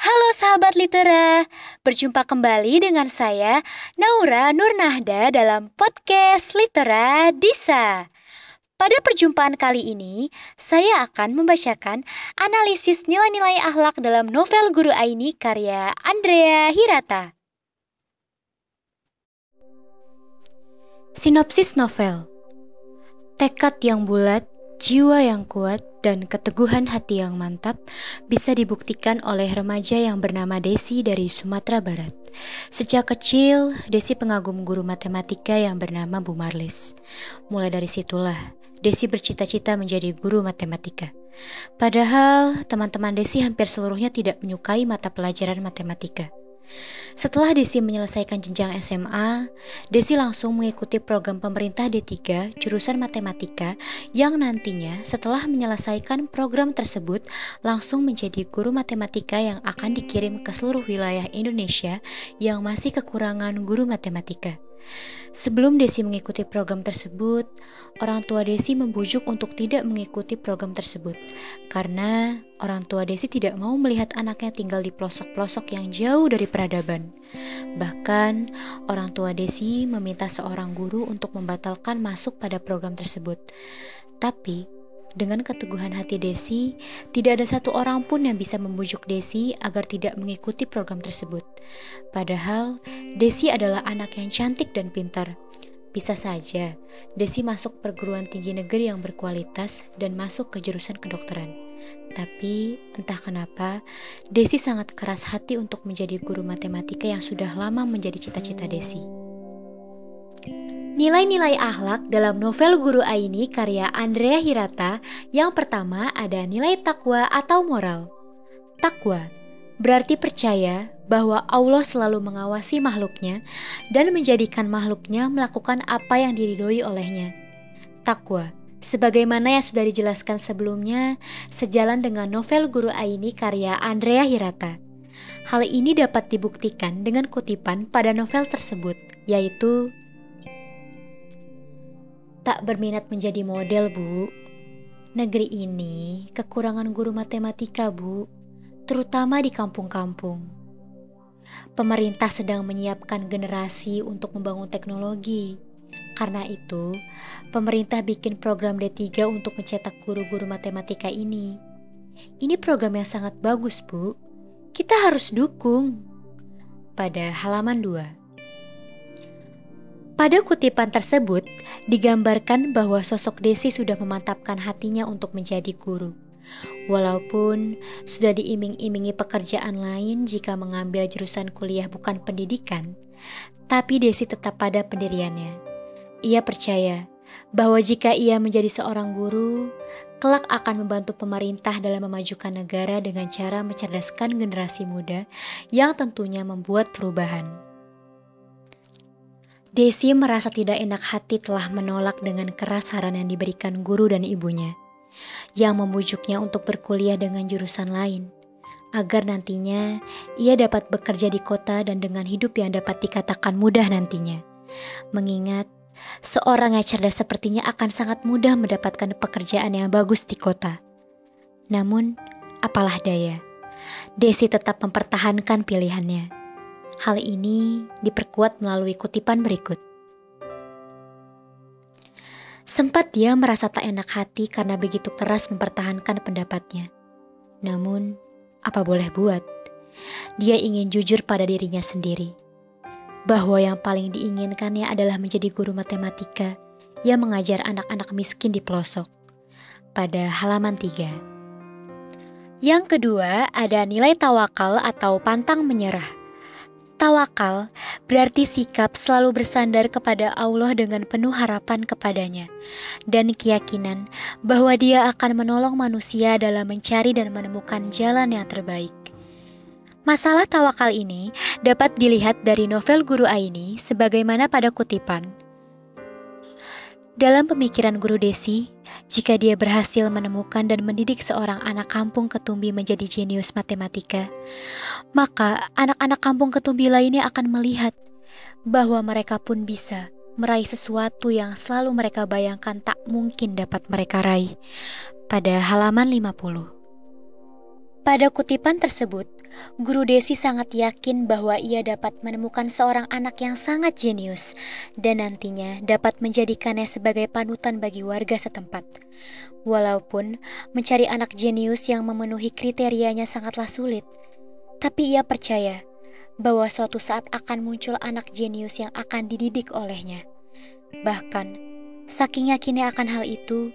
Halo sahabat litera, berjumpa kembali dengan saya Naura Nurnahda dalam podcast Litera Disa. Pada perjumpaan kali ini, saya akan membacakan analisis nilai-nilai akhlak dalam novel Guru Aini karya Andrea Hirata. Sinopsis novel Tekad yang bulat, jiwa yang kuat, dan keteguhan hati yang mantap bisa dibuktikan oleh remaja yang bernama Desi dari Sumatera Barat. Sejak kecil, Desi pengagum guru matematika yang bernama Bu Marlis. Mulai dari situlah, Desi bercita-cita menjadi guru matematika. Padahal, teman-teman Desi hampir seluruhnya tidak menyukai mata pelajaran matematika. Setelah Desi menyelesaikan jenjang SMA, Desi langsung mengikuti program pemerintah D3 jurusan matematika yang nantinya setelah menyelesaikan program tersebut langsung menjadi guru matematika yang akan dikirim ke seluruh wilayah Indonesia yang masih kekurangan guru matematika. Sebelum Desi mengikuti program tersebut, orang tua Desi membujuk untuk tidak mengikuti program tersebut karena orang tua Desi tidak mau melihat anaknya tinggal di pelosok-pelosok yang jauh dari peradaban. Bahkan, orang tua Desi meminta seorang guru untuk membatalkan masuk pada program tersebut. Tapi, dengan keteguhan hati Desi, tidak ada satu orang pun yang bisa membujuk Desi agar tidak mengikuti program tersebut. Padahal, Desi adalah anak yang cantik dan pintar. Bisa saja, Desi masuk perguruan tinggi negeri yang berkualitas dan masuk ke jurusan kedokteran. Tapi, entah kenapa, Desi sangat keras hati untuk menjadi guru matematika yang sudah lama menjadi cita-cita Desi. Nilai-nilai akhlak dalam novel Guru Aini karya Andrea Hirata yang pertama ada nilai takwa atau moral. Takwa berarti percaya bahwa Allah selalu mengawasi makhluknya dan menjadikan makhluknya melakukan apa yang diridhoi olehnya. Takwa Sebagaimana yang sudah dijelaskan sebelumnya, sejalan dengan novel Guru Aini karya Andrea Hirata. Hal ini dapat dibuktikan dengan kutipan pada novel tersebut, yaitu tak berminat menjadi model, Bu. Negeri ini kekurangan guru matematika, Bu, terutama di kampung-kampung. Pemerintah sedang menyiapkan generasi untuk membangun teknologi. Karena itu, pemerintah bikin program D3 untuk mencetak guru-guru matematika ini. Ini program yang sangat bagus, Bu. Kita harus dukung. Pada halaman 2. Pada kutipan tersebut, digambarkan bahwa sosok Desi sudah memantapkan hatinya untuk menjadi guru. Walaupun sudah diiming-imingi pekerjaan lain jika mengambil jurusan kuliah bukan pendidikan, tapi Desi tetap pada pendiriannya. Ia percaya bahwa jika ia menjadi seorang guru, kelak akan membantu pemerintah dalam memajukan negara dengan cara mencerdaskan generasi muda yang tentunya membuat perubahan. Desi merasa tidak enak hati telah menolak dengan keras saran yang diberikan guru dan ibunya, yang membujuknya untuk berkuliah dengan jurusan lain, agar nantinya ia dapat bekerja di kota dan dengan hidup yang dapat dikatakan mudah nantinya. Mengingat seorang yang cerdas sepertinya akan sangat mudah mendapatkan pekerjaan yang bagus di kota. Namun, apalah daya, Desi tetap mempertahankan pilihannya Hal ini diperkuat melalui kutipan berikut. Sempat dia merasa tak enak hati karena begitu keras mempertahankan pendapatnya. Namun, apa boleh buat? Dia ingin jujur pada dirinya sendiri. Bahwa yang paling diinginkannya adalah menjadi guru matematika yang mengajar anak-anak miskin di pelosok. Pada halaman 3. Yang kedua, ada nilai tawakal atau pantang menyerah. Tawakal berarti sikap selalu bersandar kepada Allah dengan penuh harapan kepadanya dan keyakinan bahwa Dia akan menolong manusia dalam mencari dan menemukan jalan yang terbaik. Masalah tawakal ini dapat dilihat dari novel Guru Aini sebagaimana pada kutipan. Dalam pemikiran Guru Desi, jika dia berhasil menemukan dan mendidik seorang anak kampung ketumbi menjadi jenius matematika, maka anak-anak kampung ketumbi lainnya akan melihat bahwa mereka pun bisa meraih sesuatu yang selalu mereka bayangkan tak mungkin dapat mereka raih. Pada halaman 50. Pada kutipan tersebut, Guru Desi sangat yakin bahwa ia dapat menemukan seorang anak yang sangat jenius dan nantinya dapat menjadikannya sebagai panutan bagi warga setempat. Walaupun mencari anak jenius yang memenuhi kriterianya sangatlah sulit, tapi ia percaya bahwa suatu saat akan muncul anak jenius yang akan dididik olehnya. Bahkan, Saking yakinnya akan hal itu,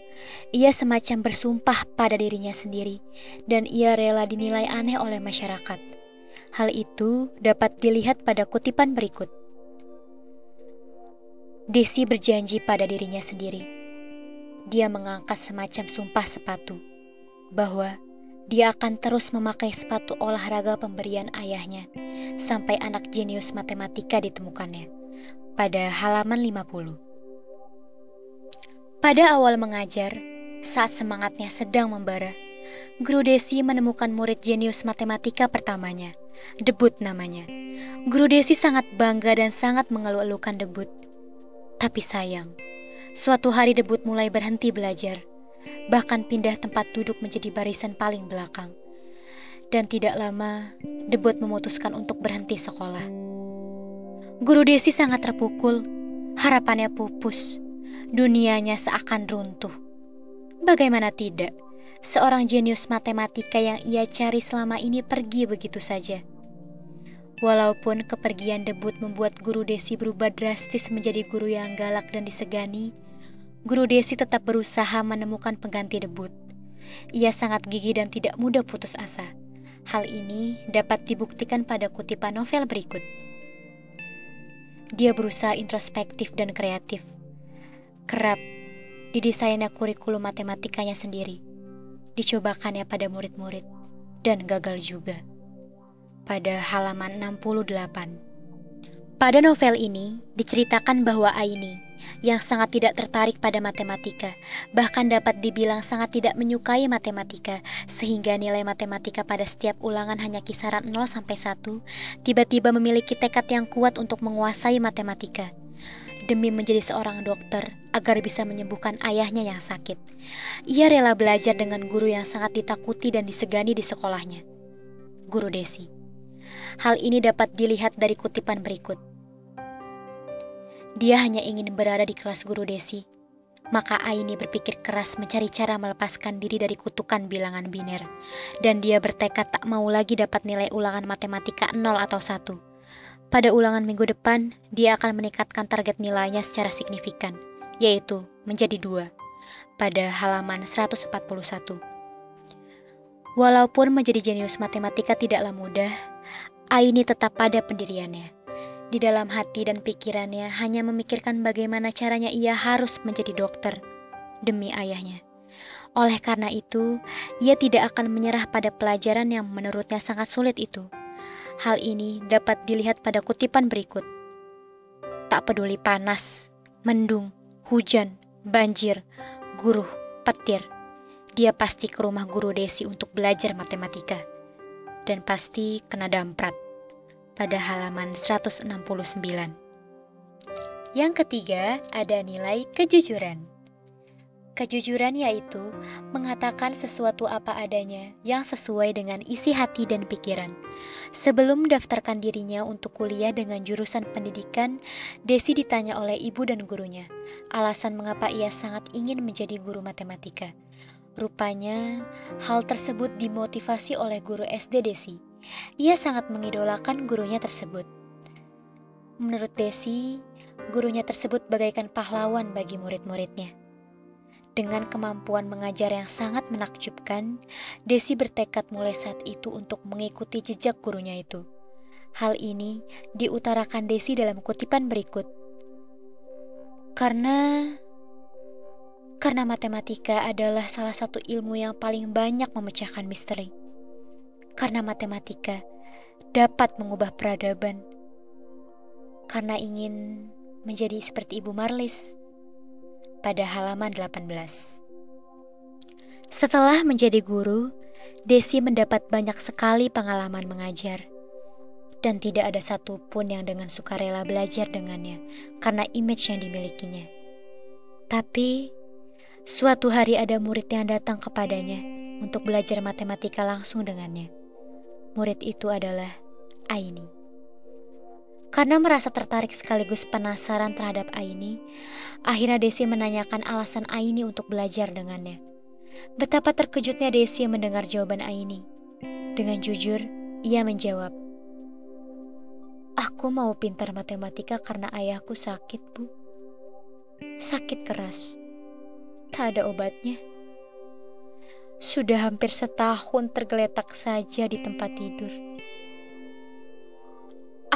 ia semacam bersumpah pada dirinya sendiri, dan ia rela dinilai aneh oleh masyarakat. Hal itu dapat dilihat pada kutipan berikut. Desi berjanji pada dirinya sendiri. Dia mengangkat semacam sumpah sepatu bahwa dia akan terus memakai sepatu olahraga pemberian ayahnya sampai anak jenius matematika ditemukannya pada halaman 50. Pada awal mengajar, saat semangatnya sedang membara, Guru Desi menemukan murid jenius matematika pertamanya, debut namanya. Guru Desi sangat bangga dan sangat mengeluh-elukan debut. Tapi sayang, suatu hari debut mulai berhenti belajar, bahkan pindah tempat duduk menjadi barisan paling belakang. Dan tidak lama, debut memutuskan untuk berhenti sekolah. Guru Desi sangat terpukul, harapannya pupus dunianya seakan runtuh. Bagaimana tidak, seorang jenius matematika yang ia cari selama ini pergi begitu saja. Walaupun kepergian debut membuat guru Desi berubah drastis menjadi guru yang galak dan disegani, guru Desi tetap berusaha menemukan pengganti debut. Ia sangat gigih dan tidak mudah putus asa. Hal ini dapat dibuktikan pada kutipan novel berikut. Dia berusaha introspektif dan kreatif Kerap didesainnya kurikulum matematikanya sendiri. Dicobakannya pada murid-murid dan gagal juga. Pada halaman 68. Pada novel ini diceritakan bahwa Aini yang sangat tidak tertarik pada matematika, bahkan dapat dibilang sangat tidak menyukai matematika, sehingga nilai matematika pada setiap ulangan hanya kisaran 0 sampai 1, tiba-tiba memiliki tekad yang kuat untuk menguasai matematika demi menjadi seorang dokter agar bisa menyembuhkan ayahnya yang sakit. Ia rela belajar dengan guru yang sangat ditakuti dan disegani di sekolahnya, Guru Desi. Hal ini dapat dilihat dari kutipan berikut. Dia hanya ingin berada di kelas Guru Desi, maka Aini berpikir keras mencari cara melepaskan diri dari kutukan bilangan biner, dan dia bertekad tak mau lagi dapat nilai ulangan matematika 0 atau 1 pada ulangan minggu depan, dia akan meningkatkan target nilainya secara signifikan, yaitu menjadi dua, pada halaman 141. Walaupun menjadi jenius matematika tidaklah mudah, Aini tetap pada pendiriannya. Di dalam hati dan pikirannya hanya memikirkan bagaimana caranya ia harus menjadi dokter demi ayahnya. Oleh karena itu, ia tidak akan menyerah pada pelajaran yang menurutnya sangat sulit itu. Hal ini dapat dilihat pada kutipan berikut. Tak peduli panas, mendung, hujan, banjir, guruh, petir, dia pasti ke rumah guru Desi untuk belajar matematika. Dan pasti kena damprat pada halaman 169. Yang ketiga, ada nilai kejujuran. Kejujuran yaitu mengatakan sesuatu apa adanya yang sesuai dengan isi hati dan pikiran. Sebelum mendaftarkan dirinya untuk kuliah dengan jurusan pendidikan, Desi ditanya oleh ibu dan gurunya alasan mengapa ia sangat ingin menjadi guru matematika. Rupanya, hal tersebut dimotivasi oleh guru SD Desi. Ia sangat mengidolakan gurunya tersebut. Menurut Desi, gurunya tersebut bagaikan pahlawan bagi murid-muridnya. Dengan kemampuan mengajar yang sangat menakjubkan, Desi bertekad mulai saat itu untuk mengikuti jejak gurunya itu. Hal ini diutarakan Desi dalam kutipan berikut. Karena karena matematika adalah salah satu ilmu yang paling banyak memecahkan misteri. Karena matematika dapat mengubah peradaban. Karena ingin menjadi seperti Ibu Marlis pada halaman 18. Setelah menjadi guru, Desi mendapat banyak sekali pengalaman mengajar. Dan tidak ada satupun yang dengan sukarela belajar dengannya karena image yang dimilikinya. Tapi, suatu hari ada murid yang datang kepadanya untuk belajar matematika langsung dengannya. Murid itu adalah Aini. Karena merasa tertarik sekaligus penasaran terhadap Aini, akhirnya Desi menanyakan alasan Aini untuk belajar dengannya. Betapa terkejutnya Desi mendengar jawaban Aini. Dengan jujur, ia menjawab, Aku mau pintar matematika karena ayahku sakit, Bu. Sakit keras. Tak ada obatnya. Sudah hampir setahun tergeletak saja di tempat tidur.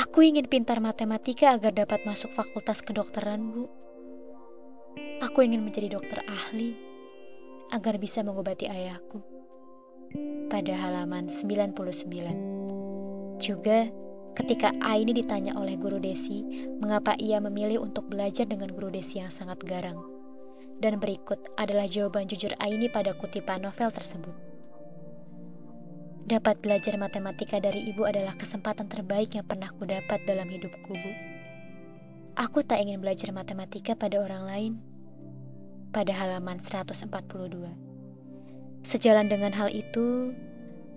Aku ingin pintar matematika agar dapat masuk fakultas kedokteran, Bu. Aku ingin menjadi dokter ahli agar bisa mengobati ayahku. Pada halaman 99. Juga ketika Aini ditanya oleh guru Desi mengapa ia memilih untuk belajar dengan guru Desi yang sangat garang. Dan berikut adalah jawaban jujur Aini pada kutipan novel tersebut. Dapat belajar matematika dari ibu adalah kesempatan terbaik yang pernah ku dapat dalam hidupku, Bu. Aku tak ingin belajar matematika pada orang lain. Pada halaman 142. Sejalan dengan hal itu,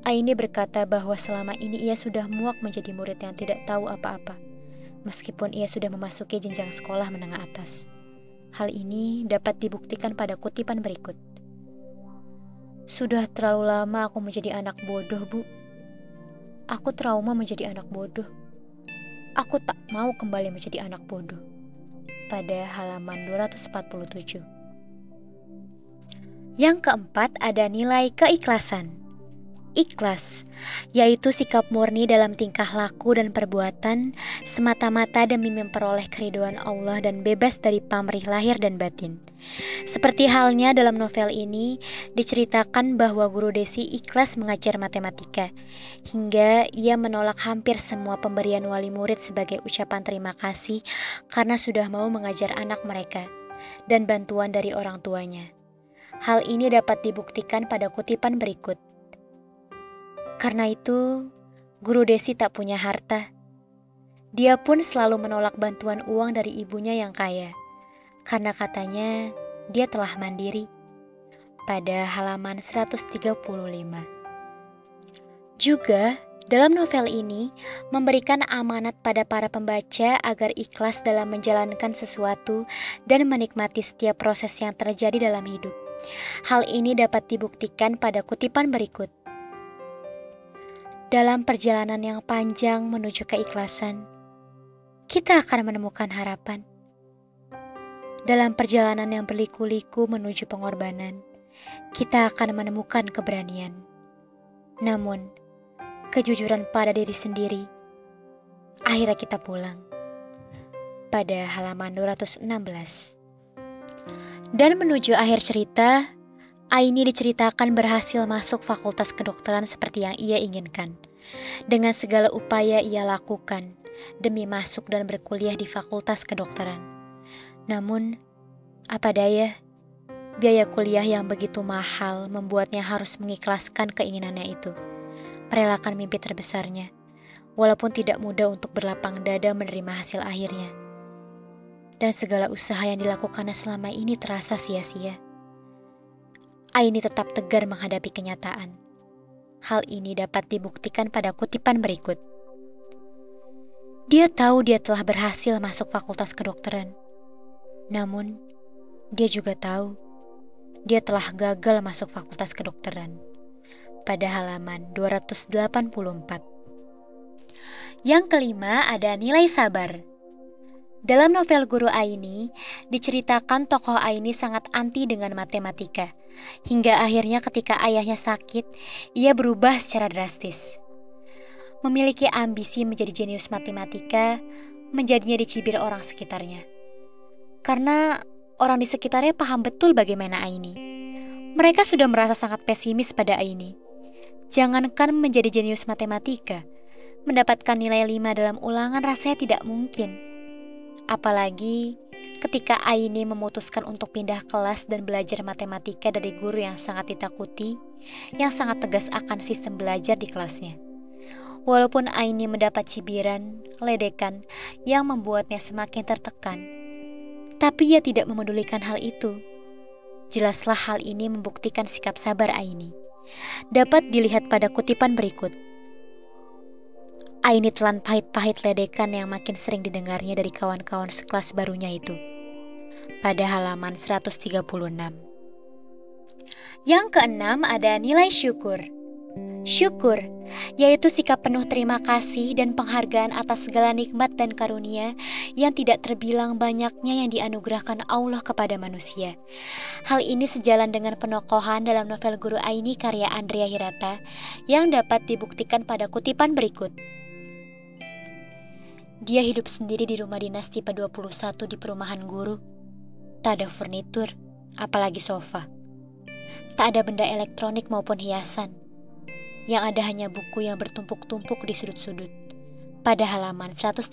Aini berkata bahwa selama ini ia sudah muak menjadi murid yang tidak tahu apa-apa, meskipun ia sudah memasuki jenjang sekolah menengah atas. Hal ini dapat dibuktikan pada kutipan berikut. Sudah terlalu lama aku menjadi anak bodoh, Bu. Aku trauma menjadi anak bodoh. Aku tak mau kembali menjadi anak bodoh. Pada halaman 247. Yang keempat ada nilai keikhlasan ikhlas, yaitu sikap murni dalam tingkah laku dan perbuatan semata-mata demi memperoleh keriduan Allah dan bebas dari pamrih lahir dan batin. Seperti halnya dalam novel ini, diceritakan bahwa guru Desi ikhlas mengajar matematika, hingga ia menolak hampir semua pemberian wali murid sebagai ucapan terima kasih karena sudah mau mengajar anak mereka, dan bantuan dari orang tuanya. Hal ini dapat dibuktikan pada kutipan berikut. Karena itu, Guru Desi tak punya harta. Dia pun selalu menolak bantuan uang dari ibunya yang kaya, karena katanya dia telah mandiri. Pada halaman 135. Juga, dalam novel ini memberikan amanat pada para pembaca agar ikhlas dalam menjalankan sesuatu dan menikmati setiap proses yang terjadi dalam hidup. Hal ini dapat dibuktikan pada kutipan berikut. Dalam perjalanan yang panjang menuju keikhlasan, kita akan menemukan harapan. Dalam perjalanan yang berliku-liku menuju pengorbanan, kita akan menemukan keberanian. Namun, kejujuran pada diri sendiri, akhirnya kita pulang. Pada halaman 216. Dan menuju akhir cerita, Aini diceritakan berhasil masuk fakultas kedokteran seperti yang ia inginkan. Dengan segala upaya ia lakukan demi masuk dan berkuliah di fakultas kedokteran. Namun, apa daya, biaya kuliah yang begitu mahal membuatnya harus mengikhlaskan keinginannya itu. Merelakan mimpi terbesarnya, walaupun tidak mudah untuk berlapang dada menerima hasil akhirnya. Dan segala usaha yang dilakukannya selama ini terasa sia-sia. Aini tetap tegar menghadapi kenyataan. Hal ini dapat dibuktikan pada kutipan berikut. Dia tahu dia telah berhasil masuk fakultas kedokteran. Namun, dia juga tahu dia telah gagal masuk fakultas kedokteran. Pada halaman 284. Yang kelima ada nilai sabar. Dalam novel Guru Aini, diceritakan tokoh Aini sangat anti dengan matematika Hingga akhirnya ketika ayahnya sakit, ia berubah secara drastis. Memiliki ambisi menjadi jenius matematika, menjadinya dicibir orang sekitarnya. Karena orang di sekitarnya paham betul bagaimana Aini. Mereka sudah merasa sangat pesimis pada Aini. Jangankan menjadi jenius matematika, mendapatkan nilai 5 dalam ulangan rasanya tidak mungkin. Apalagi ketika Aini memutuskan untuk pindah kelas dan belajar matematika dari guru yang sangat ditakuti, yang sangat tegas akan sistem belajar di kelasnya. Walaupun Aini mendapat cibiran, ledekan yang membuatnya semakin tertekan, tapi ia tidak memedulikan hal itu. Jelaslah hal ini membuktikan sikap sabar Aini. Dapat dilihat pada kutipan berikut. Aini telan pahit-pahit ledekan yang makin sering didengarnya dari kawan-kawan sekelas barunya itu. Pada halaman 136. Yang keenam ada nilai syukur. Syukur, yaitu sikap penuh terima kasih dan penghargaan atas segala nikmat dan karunia yang tidak terbilang banyaknya yang dianugerahkan Allah kepada manusia. Hal ini sejalan dengan penokohan dalam novel Guru Aini karya Andrea Hirata yang dapat dibuktikan pada kutipan berikut. Dia hidup sendiri di rumah dinas tipe 21 di perumahan guru. Tak ada furnitur, apalagi sofa. Tak ada benda elektronik maupun hiasan yang ada hanya buku yang bertumpuk-tumpuk di sudut-sudut pada halaman 135.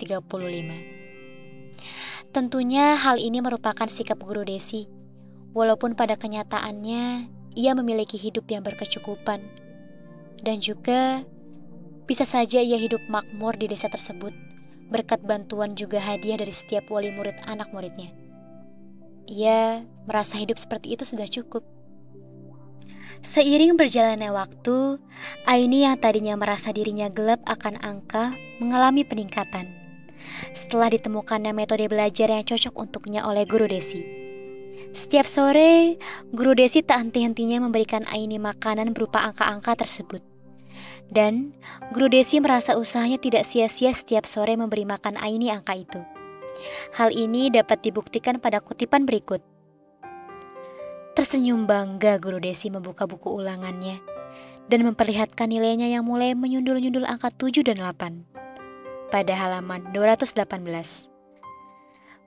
Tentunya hal ini merupakan sikap guru Desi, walaupun pada kenyataannya ia memiliki hidup yang berkecukupan, dan juga bisa saja ia hidup makmur di desa tersebut berkat bantuan juga hadiah dari setiap wali murid anak muridnya. Ia merasa hidup seperti itu sudah cukup. Seiring berjalannya waktu, Aini yang tadinya merasa dirinya gelap akan angka mengalami peningkatan. Setelah ditemukannya metode belajar yang cocok untuknya oleh Guru Desi. Setiap sore, Guru Desi tak henti-hentinya memberikan Aini makanan berupa angka-angka tersebut. Dan Guru Desi merasa usahanya tidak sia-sia setiap sore memberi makan Aini angka itu. Hal ini dapat dibuktikan pada kutipan berikut. Tersenyum bangga Guru Desi membuka buku ulangannya dan memperlihatkan nilainya yang mulai menyundul-nyundul angka 7 dan 8 pada halaman 218.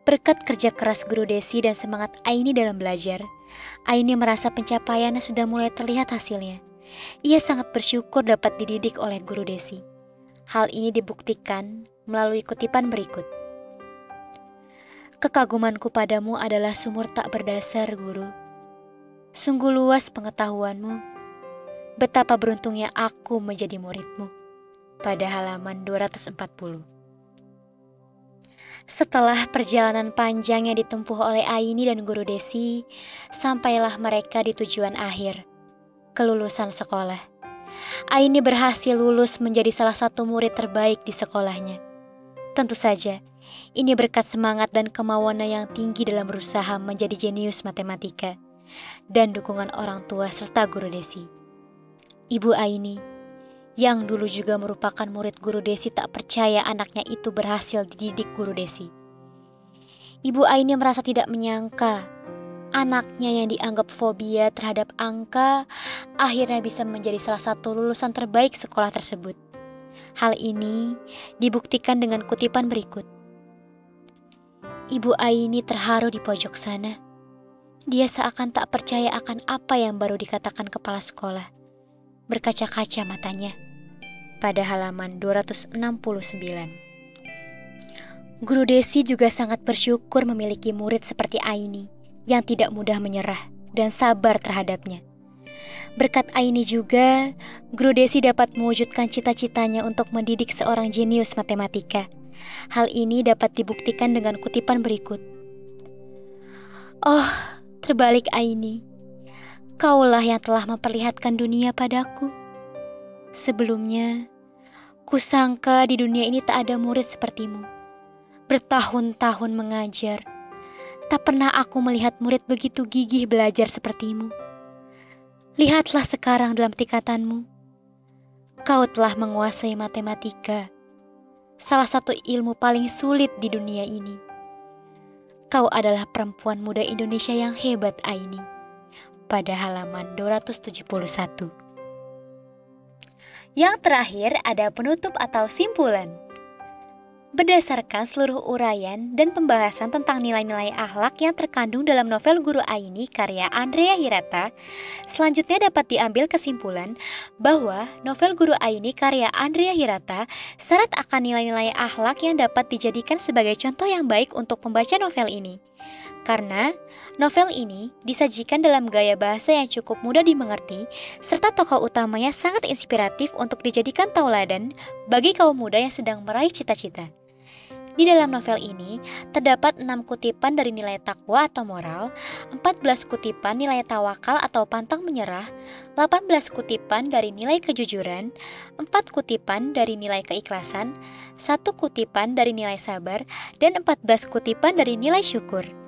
Berkat kerja keras Guru Desi dan semangat Aini dalam belajar, Aini merasa pencapaiannya sudah mulai terlihat hasilnya. Ia sangat bersyukur dapat dididik oleh Guru Desi. Hal ini dibuktikan melalui kutipan berikut. Kekagumanku padamu adalah sumur tak berdasar, Guru Sungguh luas pengetahuanmu. Betapa beruntungnya aku menjadi muridmu. Pada halaman 240. Setelah perjalanan panjang yang ditempuh oleh Aini dan Guru Desi, sampailah mereka di tujuan akhir, kelulusan sekolah. Aini berhasil lulus menjadi salah satu murid terbaik di sekolahnya. Tentu saja, ini berkat semangat dan kemauannya yang tinggi dalam berusaha menjadi jenius matematika dan dukungan orang tua serta guru Desi. Ibu Aini, yang dulu juga merupakan murid guru Desi tak percaya anaknya itu berhasil dididik guru Desi. Ibu Aini merasa tidak menyangka anaknya yang dianggap fobia terhadap angka akhirnya bisa menjadi salah satu lulusan terbaik sekolah tersebut. Hal ini dibuktikan dengan kutipan berikut. Ibu Aini terharu di pojok sana dia seakan tak percaya akan apa yang baru dikatakan kepala sekolah. Berkaca-kaca matanya. Pada halaman 269. Guru Desi juga sangat bersyukur memiliki murid seperti Aini yang tidak mudah menyerah dan sabar terhadapnya. Berkat Aini juga, Guru Desi dapat mewujudkan cita-citanya untuk mendidik seorang jenius matematika. Hal ini dapat dibuktikan dengan kutipan berikut. Oh, Terbalik Aini, kaulah yang telah memperlihatkan dunia padaku. Sebelumnya, kusangka di dunia ini tak ada murid sepertimu. Bertahun-tahun mengajar, tak pernah aku melihat murid begitu gigih belajar sepertimu. Lihatlah sekarang dalam tikatanmu. Kau telah menguasai matematika, salah satu ilmu paling sulit di dunia ini. Kau adalah perempuan muda Indonesia yang hebat, Aini. Pada halaman 271. Yang terakhir ada penutup atau simpulan. Berdasarkan seluruh uraian dan pembahasan tentang nilai-nilai akhlak yang terkandung dalam novel Guru Aini karya Andrea Hirata, selanjutnya dapat diambil kesimpulan bahwa novel Guru Aini karya Andrea Hirata syarat akan nilai-nilai akhlak yang dapat dijadikan sebagai contoh yang baik untuk pembaca novel ini. Karena novel ini disajikan dalam gaya bahasa yang cukup mudah dimengerti, serta tokoh utamanya sangat inspiratif untuk dijadikan tauladan bagi kaum muda yang sedang meraih cita-cita. Di dalam novel ini, terdapat 6 kutipan dari nilai takwa atau moral, 14 kutipan nilai tawakal atau pantang menyerah, 18 kutipan dari nilai kejujuran, 4 kutipan dari nilai keikhlasan, 1 kutipan dari nilai sabar, dan 14 kutipan dari nilai syukur.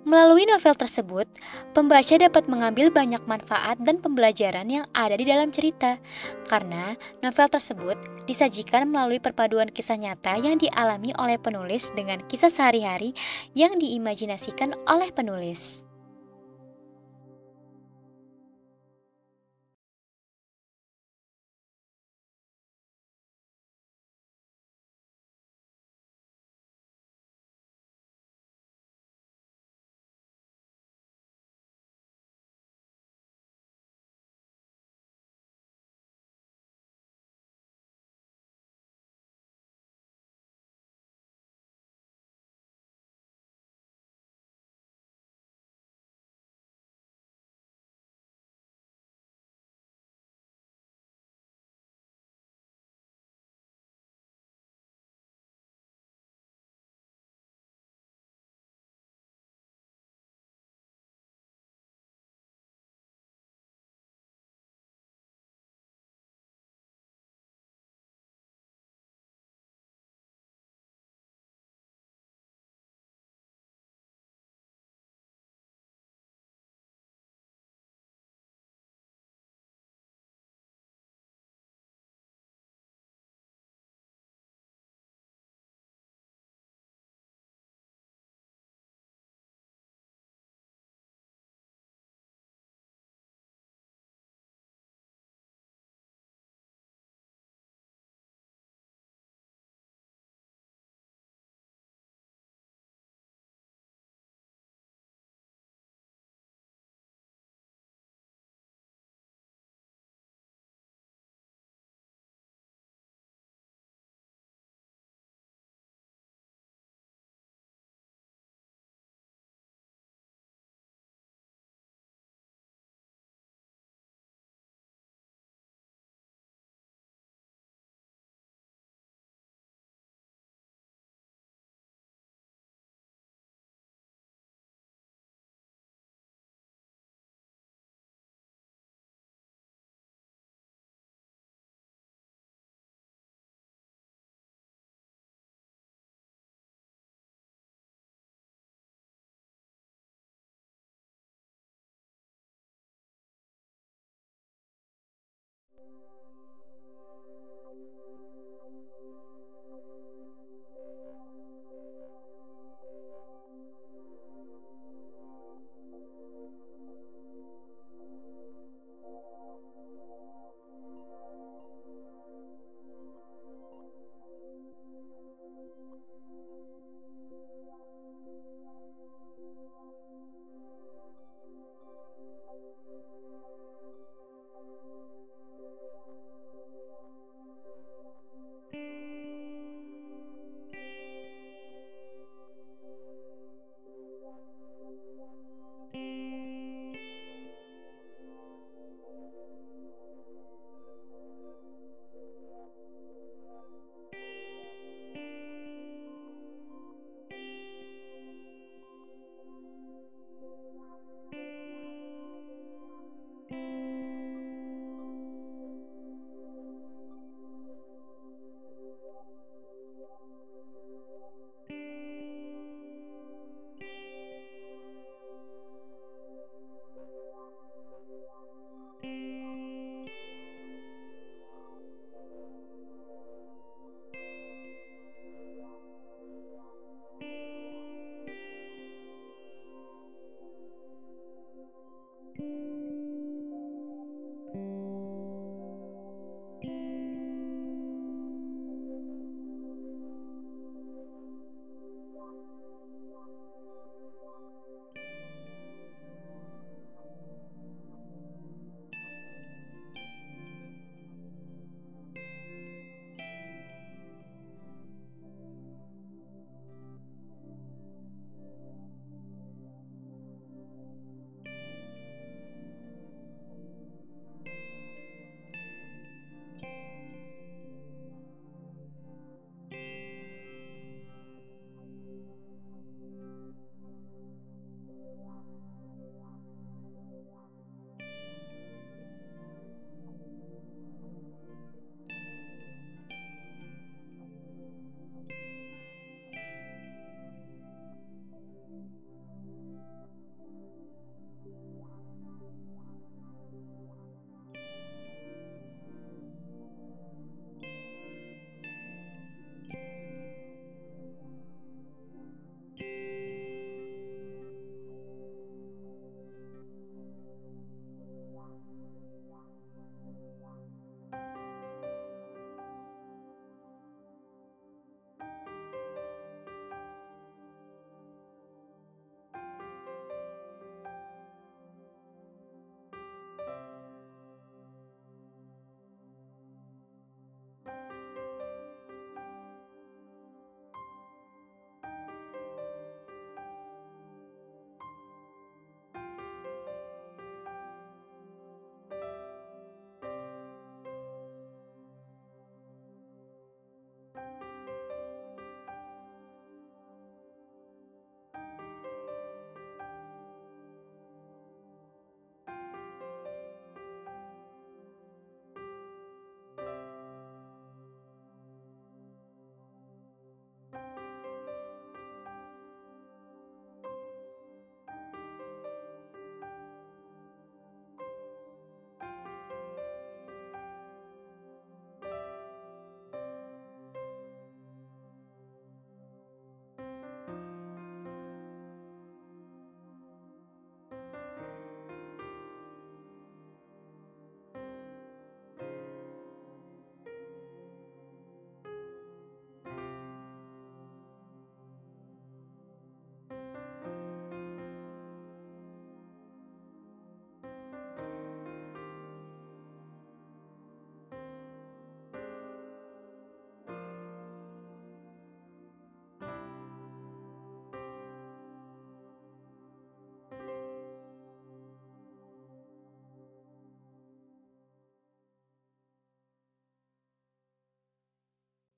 Melalui novel tersebut, pembaca dapat mengambil banyak manfaat dan pembelajaran yang ada di dalam cerita, karena novel tersebut disajikan melalui perpaduan kisah nyata yang dialami oleh penulis dengan kisah sehari-hari yang diimajinasikan oleh penulis.